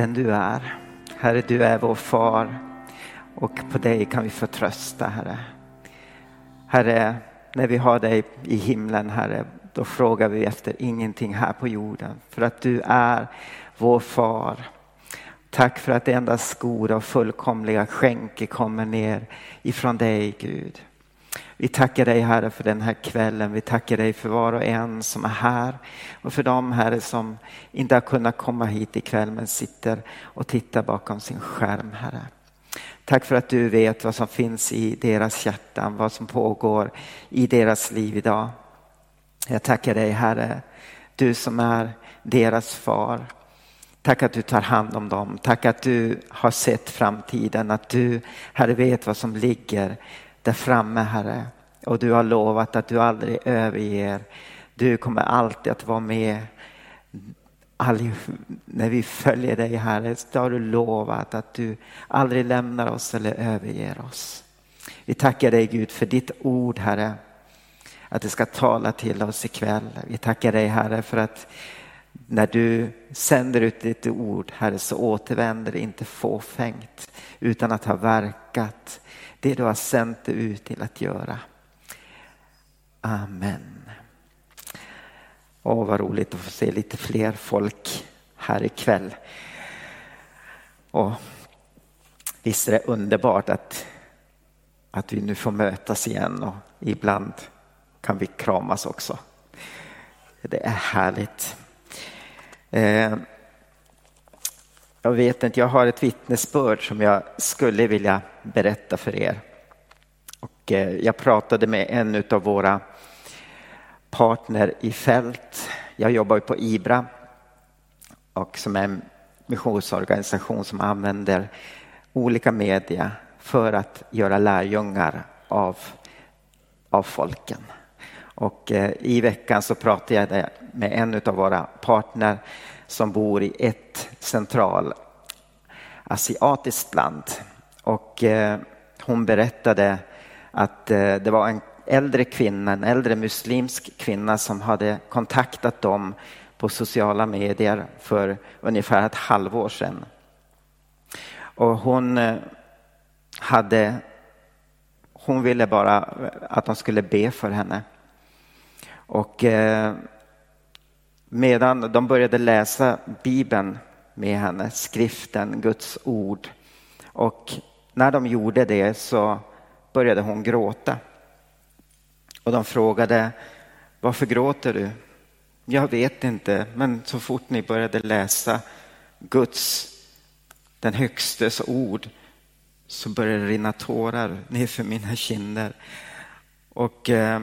den du är. Herre, du är vår far och på dig kan vi förtrösta, Herre. Herre, när vi har dig i himlen, Herre, då frågar vi efter ingenting här på jorden. För att du är vår far. Tack för att det endast goda och fullkomliga skänke kommer ner ifrån dig, Gud. Vi tackar dig Herre för den här kvällen. Vi tackar dig för var och en som är här och för de Herre som inte har kunnat komma hit ikväll men sitter och tittar bakom sin skärm Herre. Tack för att du vet vad som finns i deras hjärtan, vad som pågår i deras liv idag. Jag tackar dig Herre, du som är deras far. Tack att du tar hand om dem. Tack att du har sett framtiden, att du Herre vet vad som ligger där framme Herre. Och du har lovat att du aldrig överger. Du kommer alltid att vara med all, när vi följer dig Herre. Så har du lovat att du aldrig lämnar oss eller överger oss. Vi tackar dig Gud för ditt ord Herre. Att det ska tala till oss ikväll. Vi tackar dig Herre för att när du sänder ut ditt ord Herre så återvänder det inte fåfängt utan att ha verkat det du har sänt dig ut till att göra. Amen. Åh, vad roligt att få se lite fler folk här ikväll. Och visst är det underbart att, att vi nu får mötas igen och ibland kan vi kramas också. Det är härligt. Eh, jag vet inte, jag har ett vittnesbörd som jag skulle vilja berätta för er. Och eh, jag pratade med en av våra partner i fält. Jag jobbar på IBRA och som är en missionsorganisation som använder olika media för att göra lärjungar av, av folken. Och eh, i veckan så pratade jag med en av våra partner som bor i ett central asiatiskt land. Och eh, hon berättade att eh, det var en äldre kvinna, en äldre muslimsk kvinna som hade kontaktat dem på sociala medier för ungefär ett halvår sedan. Och hon eh, hade hon ville bara att de skulle be för henne. Och medan de började läsa Bibeln med henne, skriften, Guds ord. Och när de gjorde det så började hon gråta. Och de frågade, varför gråter du? Jag vet inte, men så fort ni började läsa Guds, den högstes ord, så började det rinna tårar nerför mina kinder. Och eh,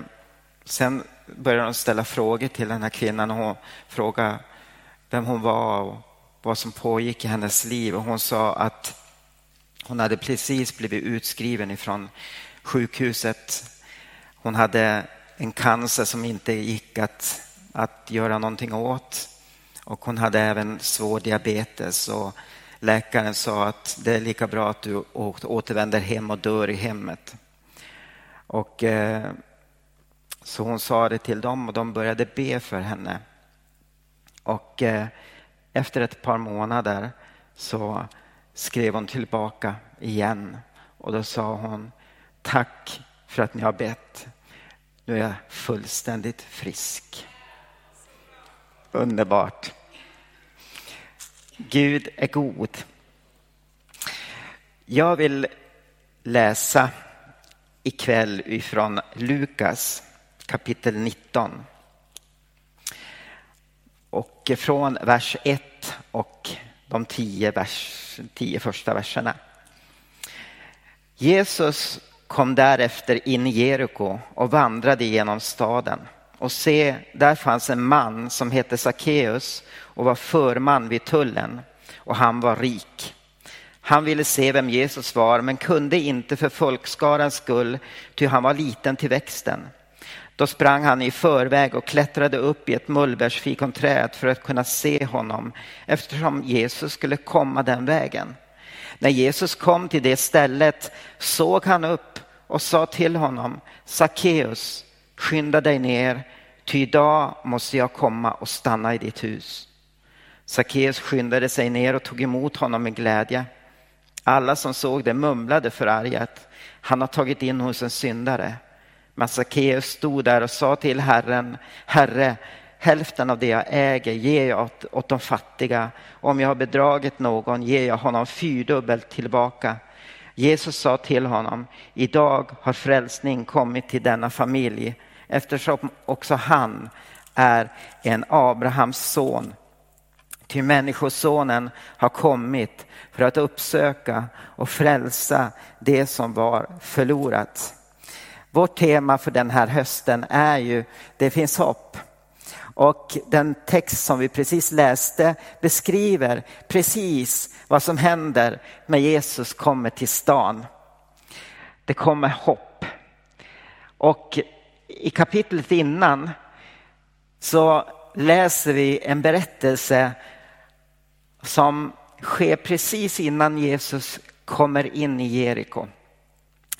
sen började de ställa frågor till den här kvinnan och hon frågade vem hon var och vad som pågick i hennes liv. Och hon sa att hon hade precis blivit utskriven ifrån sjukhuset. Hon hade en cancer som inte gick att, att göra någonting åt. Och hon hade även svår diabetes. Och läkaren sa att det är lika bra att du återvänder hem och dör i hemmet. Och eh, så hon sa det till dem och de började be för henne. Och eh, efter ett par månader så skrev hon tillbaka igen och då sa hon tack för att ni har bett. Nu är jag fullständigt frisk. Underbart. Gud är god. Jag vill läsa ikväll ifrån Lukas kapitel 19. Och från vers 1 och de tio, vers, tio första verserna. Jesus kom därefter in i Jeriko och vandrade genom staden. Och se, där fanns en man som hette Sackeus och var förman vid tullen och han var rik. Han ville se vem Jesus var men kunde inte för folkskarans skull, ty han var liten till växten. Då sprang han i förväg och klättrade upp i ett mullbärsfikonträd för att kunna se honom eftersom Jesus skulle komma den vägen. När Jesus kom till det stället såg han upp och sa till honom Sackeus, skynda dig ner, ty idag måste jag komma och stanna i ditt hus. Sackeus skyndade sig ner och tog emot honom med glädje. Alla som såg det mumlade förargat. Han har tagit in hos en syndare. Men Sackeus stod där och sa till Herren, Herre, hälften av det jag äger ger jag åt, åt de fattiga. Om jag har bedragit någon ger jag honom fyrdubbelt tillbaka. Jesus sa till honom, idag har frälsning kommit till denna familj eftersom också han är en Abrahams son. Ty Människosonen har kommit för att uppsöka och frälsa det som var förlorat. Vårt tema för den här hösten är ju Det finns hopp. Och den text som vi precis läste beskriver precis vad som händer när Jesus kommer till stan. Det kommer hopp. Och i kapitlet innan så läser vi en berättelse som sker precis innan Jesus kommer in i Jeriko.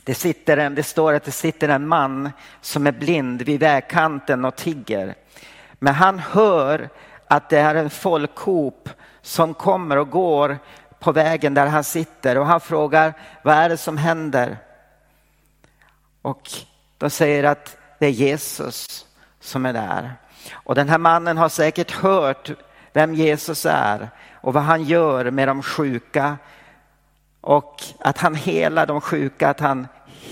Det, sitter en, det står att det sitter en man som är blind vid vägkanten och tigger. Men han hör att det är en folkhop som kommer och går på vägen där han sitter och han frågar vad är det som händer? Och de säger att det är Jesus som är där. Och den här mannen har säkert hört vem Jesus är och vad han gör med de sjuka och att han helar de sjuka, att han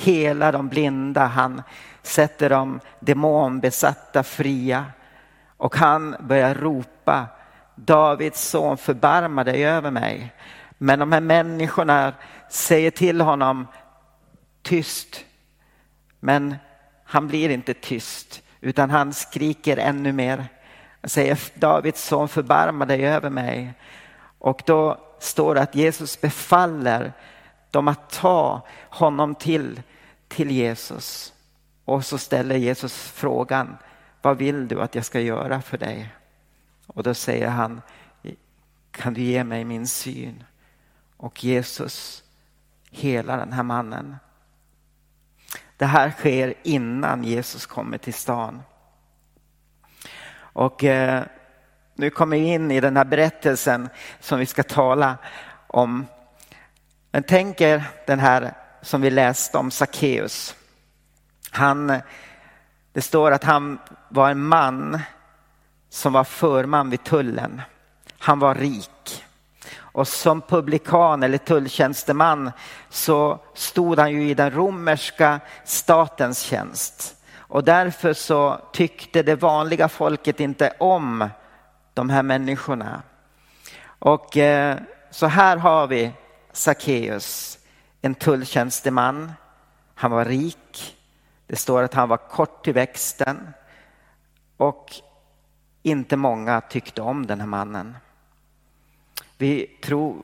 helar de blinda, han sätter de demonbesatta fria. Och han börjar ropa, Davids son förbarma dig över mig. Men de här människorna säger till honom, tyst. Men han blir inte tyst, utan han skriker ännu mer. Han säger, Davids son förbarma dig över mig. Och då står det att Jesus befaller dem att ta honom till, till Jesus. Och så ställer Jesus frågan, vad vill du att jag ska göra för dig? Och då säger han, kan du ge mig min syn? Och Jesus hela den här mannen. Det här sker innan Jesus kommer till stan. Och eh, nu kommer vi in i den här berättelsen som vi ska tala om. Men tänk er den här som vi läste om Sackeus. Han, det står att han var en man som var förman vid tullen. Han var rik. Och som publikan eller tulltjänsteman så stod han ju i den romerska statens tjänst. Och därför så tyckte det vanliga folket inte om de här människorna. Och eh, så här har vi Sackeus, en tulltjänsteman. Han var rik. Det står att han var kort till växten. Och inte många tyckte om den här mannen. Vi, tror,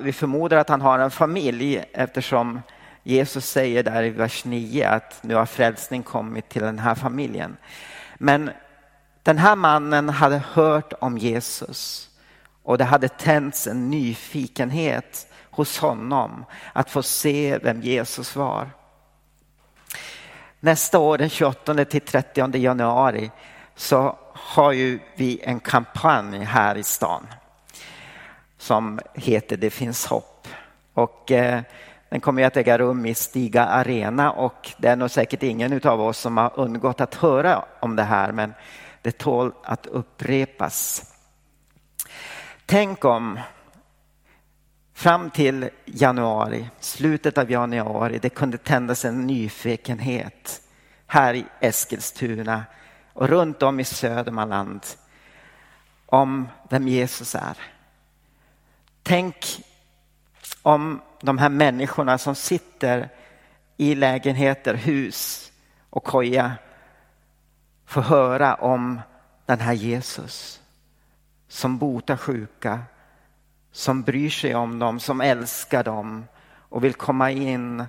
vi förmodar att han har en familj eftersom Jesus säger där i vers 9 att nu har frälsning kommit till den här familjen. Men den här mannen hade hört om Jesus och det hade tänts en nyfikenhet hos honom att få se vem Jesus var. Nästa år, den 28 till 30 januari, så har ju vi en kampanj här i stan som heter Det finns hopp. Och, eh, den kommer att äga rum i Stiga Arena och det är nog säkert ingen av oss som har undgått att höra om det här men det tål att upprepas. Tänk om fram till januari, slutet av januari, det kunde tändas en nyfikenhet här i Eskilstuna och runt om i Södermanland om vem Jesus är. Tänk om de här människorna som sitter i lägenheter, hus och koja får höra om den här Jesus som botar sjuka, som bryr sig om dem, som älskar dem och vill komma in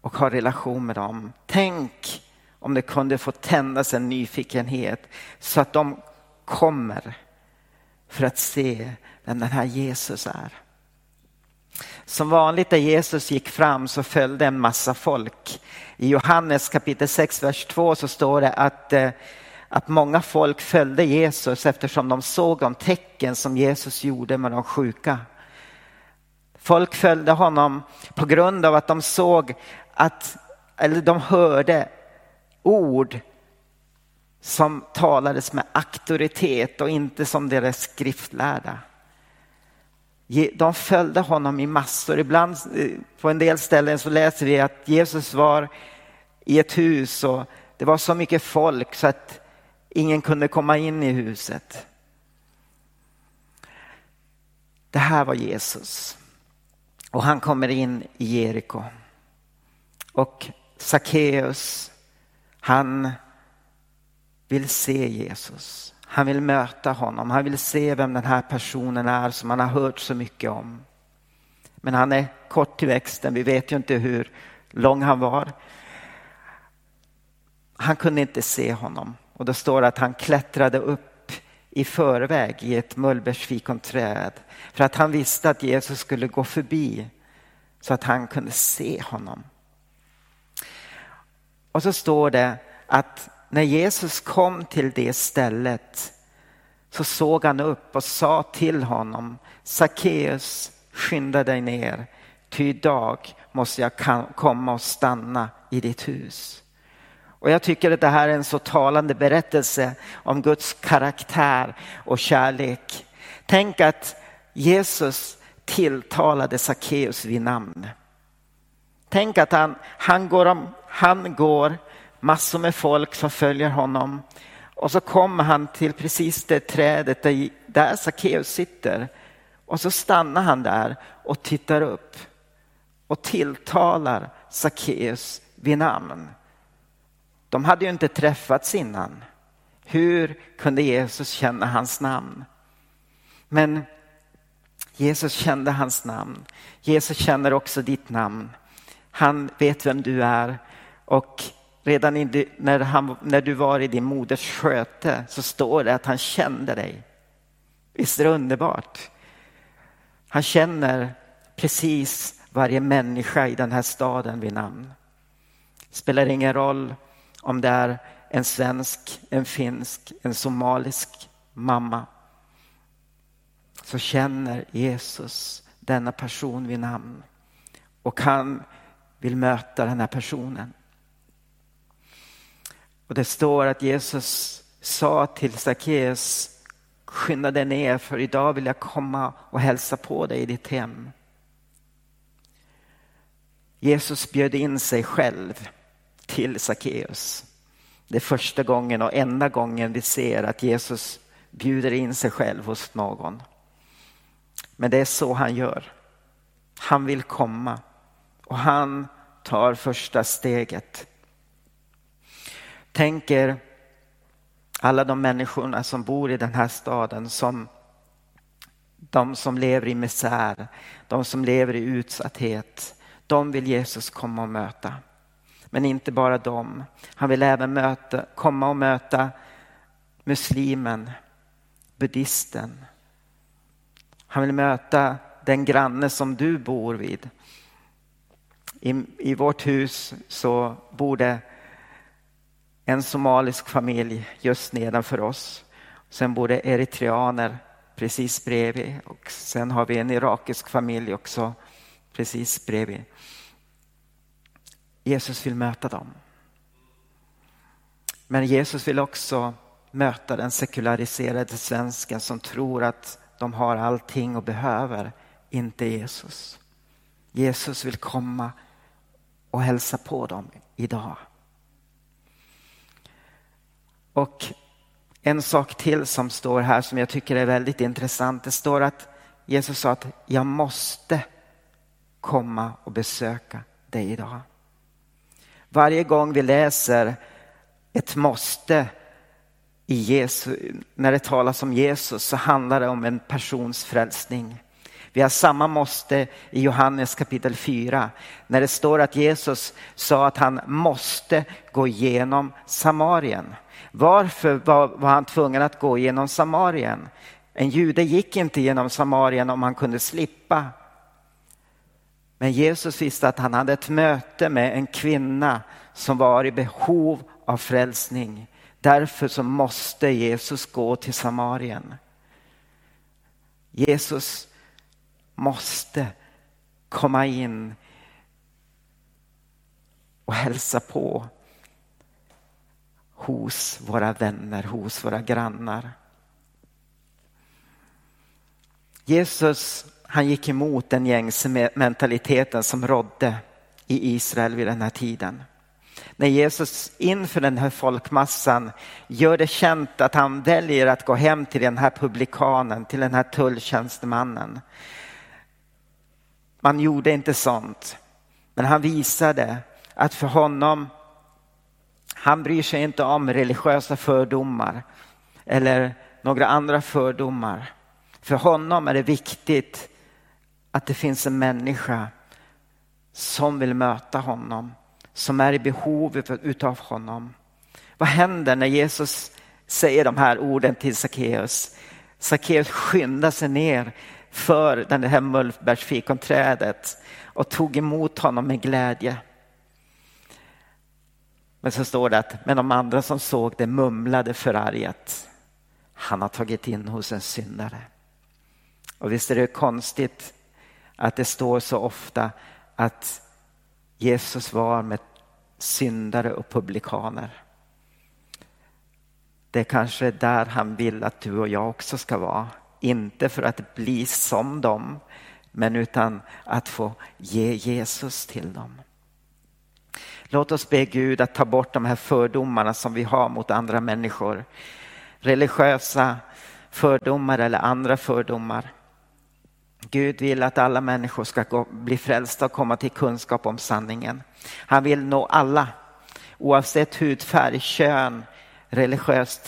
och ha relation med dem. Tänk om det kunde få tändas en nyfikenhet så att de kommer för att se vem den här Jesus är. Som vanligt när Jesus gick fram så följde en massa folk. I Johannes kapitel 6, vers 2 så står det att, eh, att många folk följde Jesus eftersom de såg de tecken som Jesus gjorde med de sjuka. Folk följde honom på grund av att de såg att, eller de hörde ord som talades med auktoritet och inte som deras skriftlärda. De följde honom i massor. Ibland eh, på en del ställen så läser vi att Jesus var i ett hus och det var så mycket folk så att ingen kunde komma in i huset. Det här var Jesus. Och han kommer in i Jeriko. Och Sackeus, han vill se Jesus. Han vill möta honom. Han vill se vem den här personen är som han har hört så mycket om. Men han är kort till växten. Vi vet ju inte hur lång han var. Han kunde inte se honom och då står det att han klättrade upp i förväg i ett mullbärsfikonträd för att han visste att Jesus skulle gå förbi så att han kunde se honom. Och så står det att när Jesus kom till det stället så såg han upp och sa till honom Sackeus, skynda dig ner, ty idag måste jag komma och stanna i ditt hus. Och jag tycker att det här är en så talande berättelse om Guds karaktär och kärlek. Tänk att Jesus tilltalade Sackeus vid namn. Tänk att han, han, går, om, han går massor med folk som följer honom och så kommer han till precis det trädet där, där Sackeus sitter och så stannar han där och tittar upp och tilltalar Sackeus vid namn. De hade ju inte träffats innan. Hur kunde Jesus känna hans namn? Men Jesus kände hans namn. Jesus känner också ditt namn. Han vet vem du är och redan när, han, när du var i din moders sköte så står det att han kände dig. Visst är det underbart? Han känner precis varje människa i den här staden vid namn. Spelar ingen roll om det är en svensk, en finsk, en somalisk mamma så känner Jesus denna person vid namn och han vill möta den här personen. Och det står att Jesus sa till Sackeus skynda dig ner för idag vill jag komma och hälsa på dig i ditt hem. Jesus bjöd in sig själv till Sackeus. Det är första gången och enda gången vi ser att Jesus bjuder in sig själv hos någon. Men det är så han gör. Han vill komma och han tar första steget. Tänker alla de människorna som bor i den här staden som de som lever i misär, de som lever i utsatthet, de vill Jesus komma och möta. Men inte bara dem. Han vill även möta, komma och möta muslimen, buddhisten. Han vill möta den granne som du bor vid. I, I vårt hus så bor det en somalisk familj just nedanför oss. Sen bor det eritreaner precis bredvid och sen har vi en irakisk familj också precis bredvid. Jesus vill möta dem. Men Jesus vill också möta den sekulariserade svensken som tror att de har allting och behöver inte Jesus. Jesus vill komma och hälsa på dem idag. Och en sak till som står här som jag tycker är väldigt intressant. Det står att Jesus sa att jag måste komma och besöka dig idag. Varje gång vi läser ett måste i Jesus, när det talas om Jesus så handlar det om en persons frälsning. Vi har samma måste i Johannes kapitel 4 när det står att Jesus sa att han måste gå igenom Samarien. Varför var, var han tvungen att gå igenom Samarien? En jude gick inte genom Samarien om han kunde slippa. Men Jesus visste att han hade ett möte med en kvinna som var i behov av frälsning. Därför så måste Jesus gå till Samarien. Jesus måste komma in och hälsa på hos våra vänner, hos våra grannar. Jesus han gick emot den gängse mentaliteten som rådde i Israel vid den här tiden. När Jesus inför den här folkmassan gör det känt att han väljer att gå hem till den här publikanen, till den här tulltjänstemannen. Man gjorde inte sånt, men han visade att för honom, han bryr sig inte om religiösa fördomar eller några andra fördomar. För honom är det viktigt att det finns en människa som vill möta honom, som är i behov utav honom. Vad händer när Jesus säger de här orden till Sackeus? Sackeus skyndar sig ner för det här mullbärsfikonträdet och tog emot honom med glädje. Men så står det att men de andra som såg det mumlade förarget. Han har tagit in hos en syndare. Och visst är det konstigt att det står så ofta att Jesus var med syndare och publikaner. Det är kanske där han vill att du och jag också ska vara. Inte för att bli som dem, men utan att få ge Jesus till dem. Låt oss be Gud att ta bort de här fördomarna som vi har mot andra människor. Religiösa fördomar eller andra fördomar. Gud vill att alla människor ska gå, bli frälsta och komma till kunskap om sanningen. Han vill nå alla, oavsett hudfärg, kön, religiös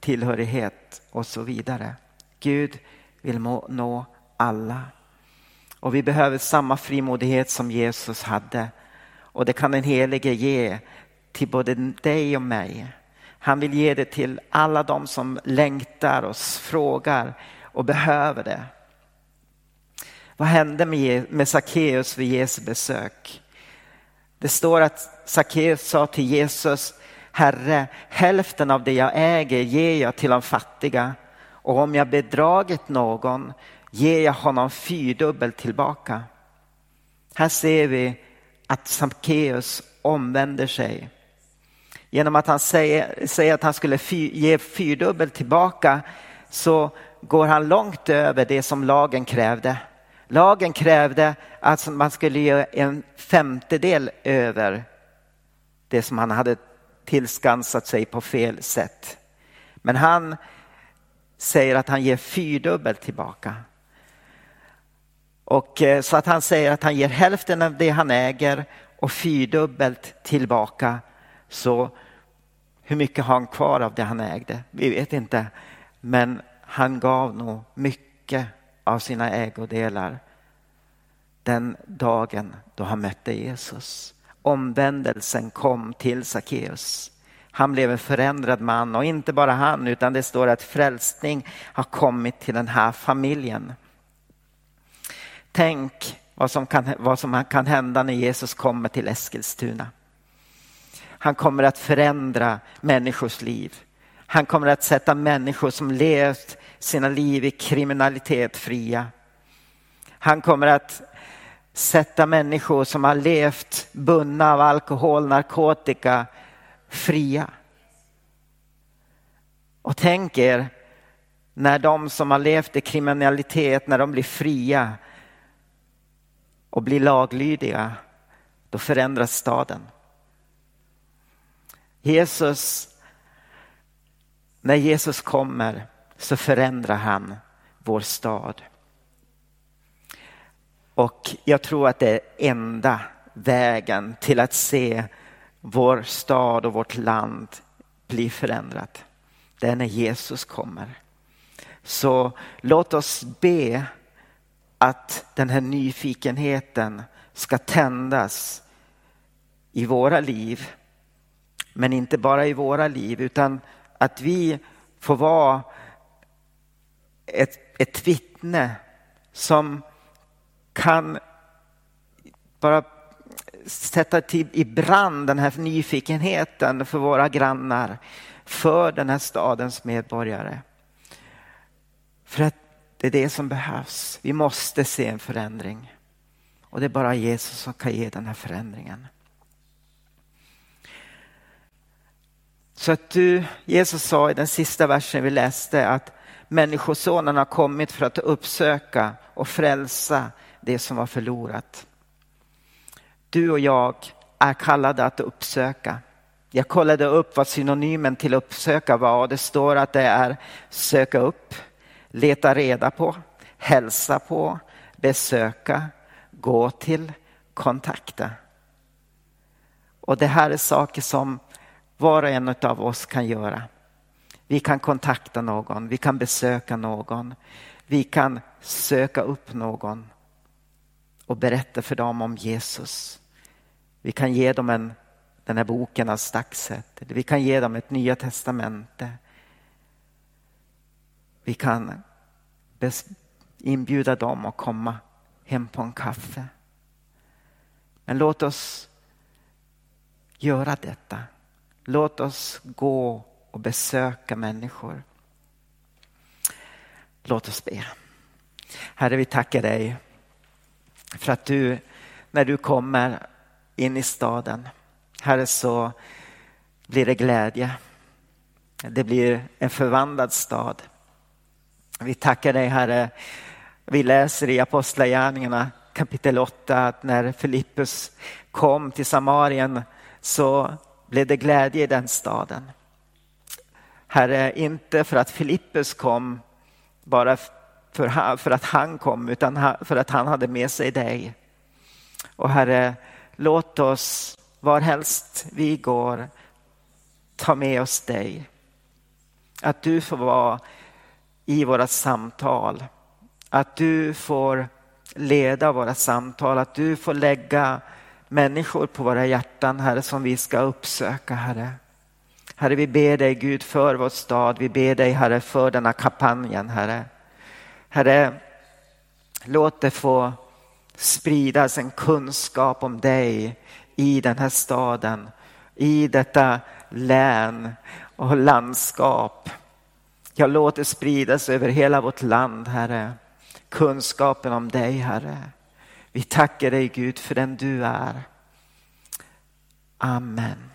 tillhörighet och så vidare. Gud vill nå alla. Och vi behöver samma frimodighet som Jesus hade. Och det kan den helige ge till både dig och mig. Han vill ge det till alla de som längtar och frågar och behöver det. Vad hände med Sackeus vid Jesu besök? Det står att Sackeus sa till Jesus, Herre, hälften av det jag äger ger jag till de fattiga och om jag bedragit någon ger jag honom fyrdubbelt tillbaka. Här ser vi att Sackeus omvänder sig. Genom att han säger, säger att han skulle fy, ge fyrdubbelt tillbaka så går han långt över det som lagen krävde. Lagen krävde att man skulle ge en femtedel över det som han hade tillskansat sig på fel sätt. Men han säger att han ger fyrdubbelt tillbaka. Och eh, så att han säger att han ger hälften av det han äger och fyrdubbelt tillbaka. Så hur mycket har han kvar av det han ägde? Vi vet inte. Men han gav nog mycket av sina ägodelar den dagen då han mötte Jesus. Omvändelsen kom till Sackeus. Han blev en förändrad man och inte bara han utan det står att frälsning har kommit till den här familjen. Tänk vad som kan, vad som kan hända när Jesus kommer till Eskilstuna. Han kommer att förändra människors liv. Han kommer att sätta människor som levt sina liv i kriminalitet fria. Han kommer att sätta människor som har levt bundna av alkohol, narkotika fria. Och tänk er när de som har levt i kriminalitet, när de blir fria och blir laglydiga, då förändras staden. Jesus, när Jesus kommer så förändrar han vår stad. Och jag tror att det är enda vägen till att se vår stad och vårt land bli förändrat. Det är när Jesus kommer. Så låt oss be att den här nyfikenheten ska tändas i våra liv. Men inte bara i våra liv utan att vi får vara ett, ett vittne som kan bara sätta till i brand den här nyfikenheten för våra grannar, för den här stadens medborgare. För att det är det som behövs. Vi måste se en förändring. Och det är bara Jesus som kan ge den här förändringen. Så att du, Jesus sa i den sista versen vi läste att Människosonen har kommit för att uppsöka och frälsa det som var förlorat. Du och jag är kallade att uppsöka. Jag kollade upp vad synonymen till uppsöka var och det står att det är söka upp, leta reda på, hälsa på, besöka, gå till, kontakta. Och det här är saker som var och en av oss kan göra. Vi kan kontakta någon, vi kan besöka någon, vi kan söka upp någon och berätta för dem om Jesus. Vi kan ge dem en, den här boken av Staxet, vi kan ge dem ett nya testamente. Vi kan inbjuda dem att komma hem på en kaffe. Men låt oss göra detta. Låt oss gå och besöka människor. Låt oss be. Herre, vi tackar dig för att du, när du kommer in i staden, Herre, så blir det glädje. Det blir en förvandlad stad. Vi tackar dig, Herre. Vi läser i Apostlagärningarna kapitel 8 att när Filippus kom till Samarien så blev det glädje i den staden. Herre, inte för att Filippus kom bara för, för att han kom, utan för att han hade med sig dig. Och Herre, låt oss varhelst vi går ta med oss dig. Att du får vara i våra samtal. Att du får leda våra samtal, att du får lägga människor på våra hjärtan, Herre, som vi ska uppsöka, Herre. Herre, vi ber dig Gud för vår stad. Vi ber dig Herre för denna kampanjen, Herre. Herre, låt det få spridas en kunskap om dig i den här staden, i detta län och landskap. Jag låt det spridas över hela vårt land, Herre. Kunskapen om dig, Herre. Vi tackar dig Gud för den du är. Amen.